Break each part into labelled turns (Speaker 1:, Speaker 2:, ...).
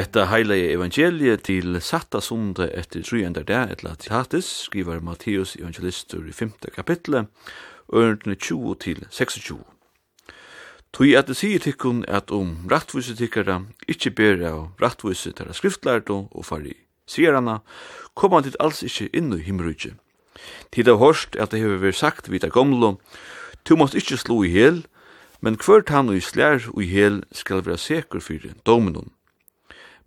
Speaker 1: Etta heilige evangeliet til satta sunde etter trujendar der etla tihatis, skriver Matteus evangelistur i 5. kapitlet, ørendene 20 til 26. Tui at det sier tikkun at om rattvise tikkara ikkje ber av rattvise tera skriftlærdo og fari sierana, kom han dit alls ikkje innu himmerujtje. Tid av hårst at det hever vært sagt vita gomlo, tu måst ikkje slo i hel, men kvart han og i slær og i hel skal være sekur fyrir dominum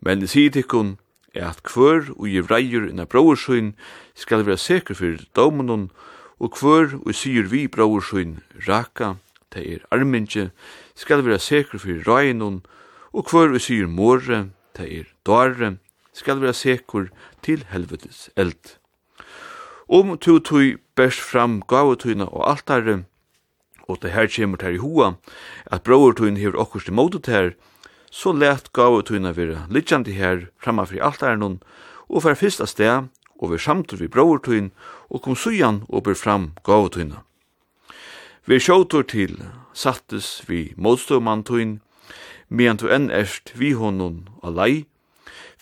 Speaker 1: Men i tikkun er at kvør og i reier inna brauersøyn skal være sikker for domunon, og kvør og sier vi brauersøyn raka, det er armintje, skal være sikker for røynon, og kvør og sier morre, det er dare, skal være sikker til helvetes eld. Om tu tui best fram gavetøyna og altare, og det her kjemur ter i hoa, at brauertøyna hever okkurst i modet her, så let gav ut henne vera liggjande her framma fri noen, og fer fyrsta sted og vi samtur vi brortun og kom sujan og ber fram gav ut henne. Vi sjåtur til sattes vi motståmantun, medan du enn erst vi honom lei,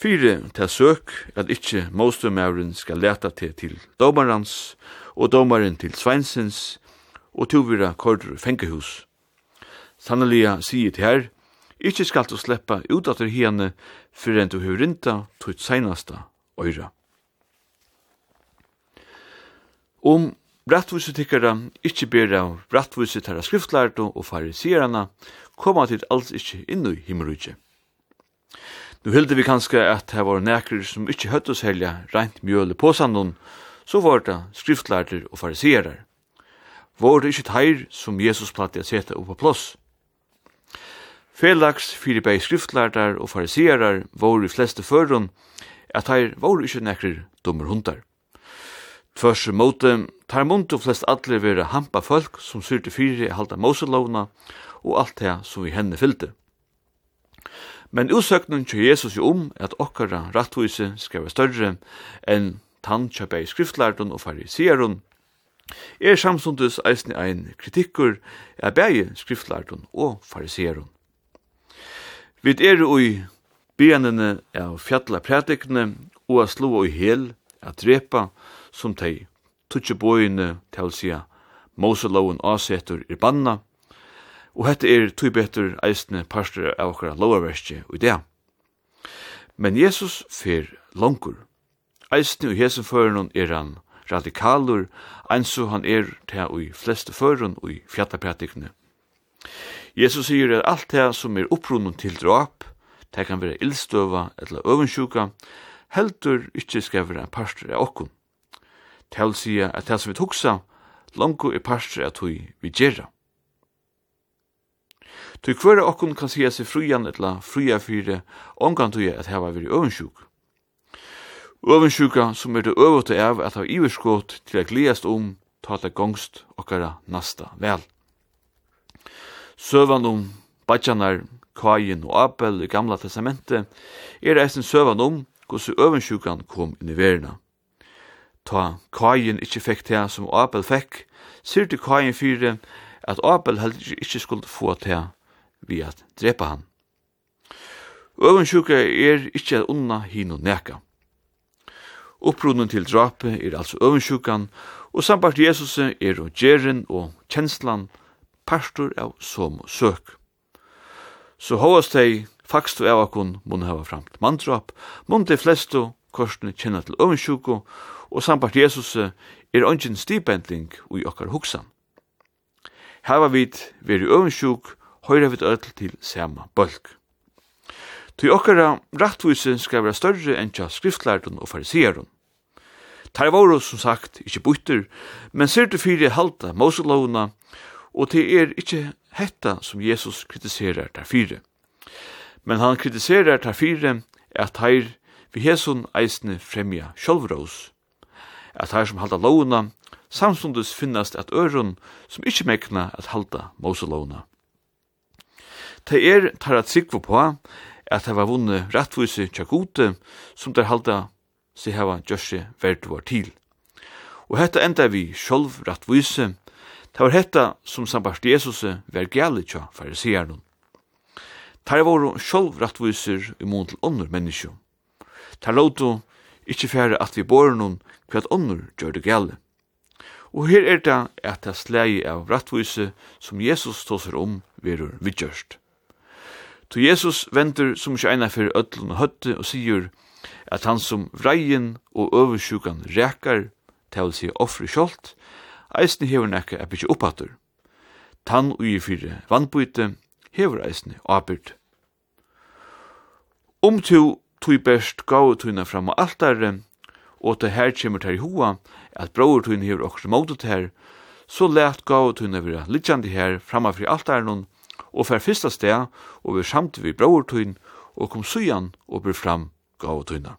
Speaker 1: Fyre til søk at ikkje motståmævren skal leta til til domarans og domaren til sveinsens og tuvira kordur fengehus. Sannelig sier til her, Ikki skal du sleppa ut at hene for enn du har rinta til et seinasta øyra. Om Rattvusetykkara ikkje ber av rattvuset herra skriftlærdo og fariserana koma til alls ikkje i himmerujtje. Nu hilde vi kanskje at det var nekrir som ikkje høtt oss helja rent mjøle påsandun, så var det skriftlærder og fariserar. Var det ikkje teir som Jesus platt i a seta oppa plåss, Felags fyrir bei skriftlærdar og fariserar voru i fleste førun, at her voru ikkje nekrir dummer hundar. Tvers måte, tar mundu flest allir vera hampa folk som syrte fyrir halda Moselovna og alt det som vi henne fyllte. Men utsøknen til Jesus jo om at okkara rattvise skal være større enn tann kjøpei skriftlærdun og farisearun, er samsundus eisne ein kritikkur av bægi skriftlærdun og farisearun. Vi er i byenene av fjalla prædikene og a slå i hel, a drepa, som tei tutsi bøyene til sida Moseloven avsetur i banna, og hette er tui betur eisne parster av okkara lovarverski og det. Men Jesus fer langur. Eisne og hesen føren er han radikalur, eins han er til i fleste føren og i fjallapratikne. Jesus sier at alt det som er opprunnen til drap, det kan være ildstøva eller øvensjuka, heldur ikkje skal være en parster av okkun. Tal sier at det som vi tuksa, lango er parster av tog vi gjerra. Tog hver av okkun kan sier seg frujan eller fruja fyre, omgang tog at heva veri øvensjuk. Øvensjuka som er det øvete av at ha iverskått til å gledast om ta det gongst okkara nasta vel. Søvan om Bajanar, Kain og Abel i Gamla Testamentet er eisen søvan om hvordan øvensjukan kom inn i verina. Ta Kain ikkje fekk det som Abel fekk, sier til Kain fyre at Abel heller ikkje skulle få det vi at drepa han. Øvensjuka er ikkje unna hino neka. Upprunnen til drapet er altså øvensjukan, og sambart Jesus er og gjerin og kjenslan pastor av som søk. Så hovas tei fakstu av akun mun hava framt mandrap, mun de flestu korsene kjenna til øvnsjuko, og sambart Jesus er ongin stipendling ui okkar hugsan. Hava vit veri øvnsjuk, høyra vit öll til sama bølg. Tui okkara rattvise skal vera større enn tja skriftlærden og fariseerden. Tar voru, som sagt ikkje buttur, men sirtu du fyrir halda Moselovna Og det er ikkje hetta som Jesus kritiserar der fire. Men han kritiserar der fire at heir vi hesun eisne fremja sjolvrås, At heir som halda lovuna, samstundes finnast at øron som ikkje mekna at halda moselovuna. Det er tar at sikvo på at det var vunne rattvise gode som der halda seg hava gjørse verdt var til. Og hetta enda vi sjálv rattvise, Det var hetta som sambart Jesus var gælig tja farisearen. Tar var sjolv rattviser i mån til ånder menneskje. Tar låto ikkje fære at vi bor noen hva at ånder gjør det gælig. Og her er det at det slei av rattvise som Jesus tåser om verur vidgjørst. To Jesus venter som ikke eina fyrir ödlun og høtte og sier at han som vreien og øversjukan rekar, til å si offre kjolt, eisne hever nekka er bytja uppatur. Tann ui fyrir vannbyte hevur eisne ábyrd. Om um tu tui best gau tuina fram og altare, og til her kjemur ter i hua, at braur tuina hever okkur mótet her, så let gau tuina vera litjandi her framma fyrir altaren og fer fyrsta steg, og vi samt vi braur tuina, og kom sujan og byr fram gau tuina.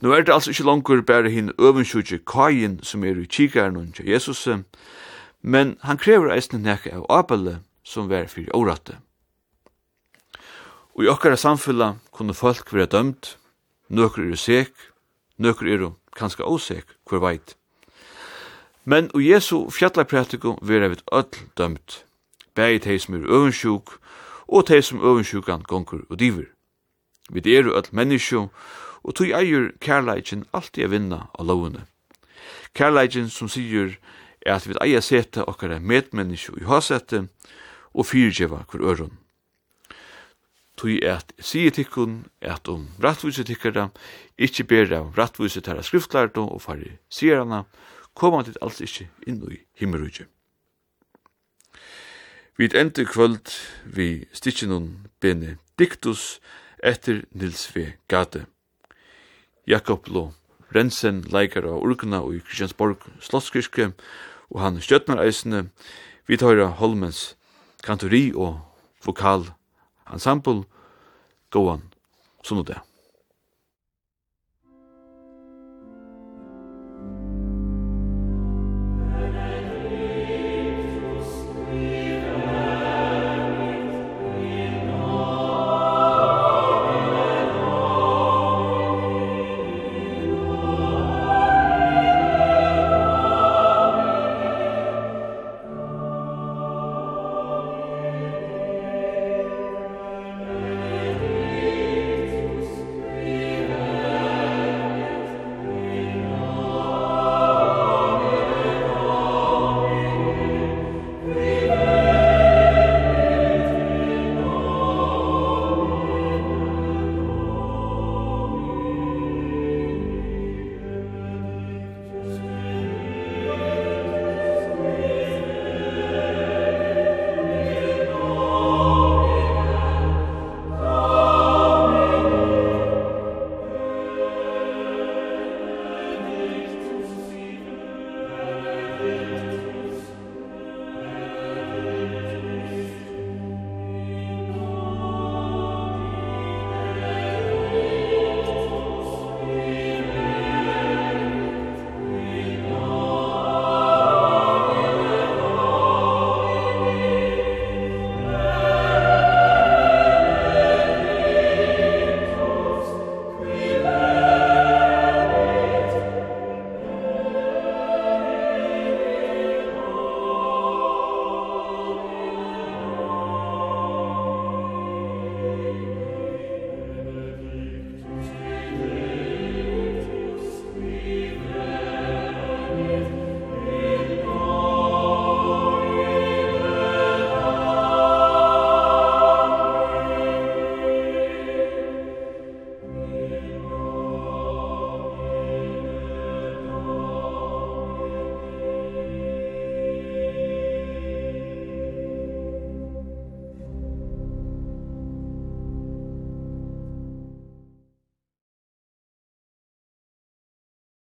Speaker 1: Nå er det altså ikke langer bare hin øvensjutje kajen som er i kikaren og til Jesus, men han krever eisne nekka av apelle som var fyrir åratte. Og i okkara samfella kunne folk være dømt, nøkker er sek, nøkker er kanska osek, hver veit. Men og Jesu fjallarpratiko vera við öll dømt, bæði tei som er øvensjuk og teg som øvensjukan gongur og divir. Vi er öll menneskju, og tog eier kærleikjen alltid a vinna av lovene. Kærleikjen som sier er at vi eier sete okkara medmenneske i hasete og fyrtjeva hver øron. Tui at sier tikkun at om rattvise tikkara ikkje ber av rattvise tæra skriftlærdo og fari sierana koma dit alls ikkje inn i himmerujje. Vi endur kvöld vi stikkinun bene Diktus etter Nils V. Gade. Jakob Lo, Rensen, leikar av Urkuna og i Kristiansborg Slottskirke, og han stjøtnar eisene, vi tar Holmens kantori og vokal ensemble, gåan, sånn og det.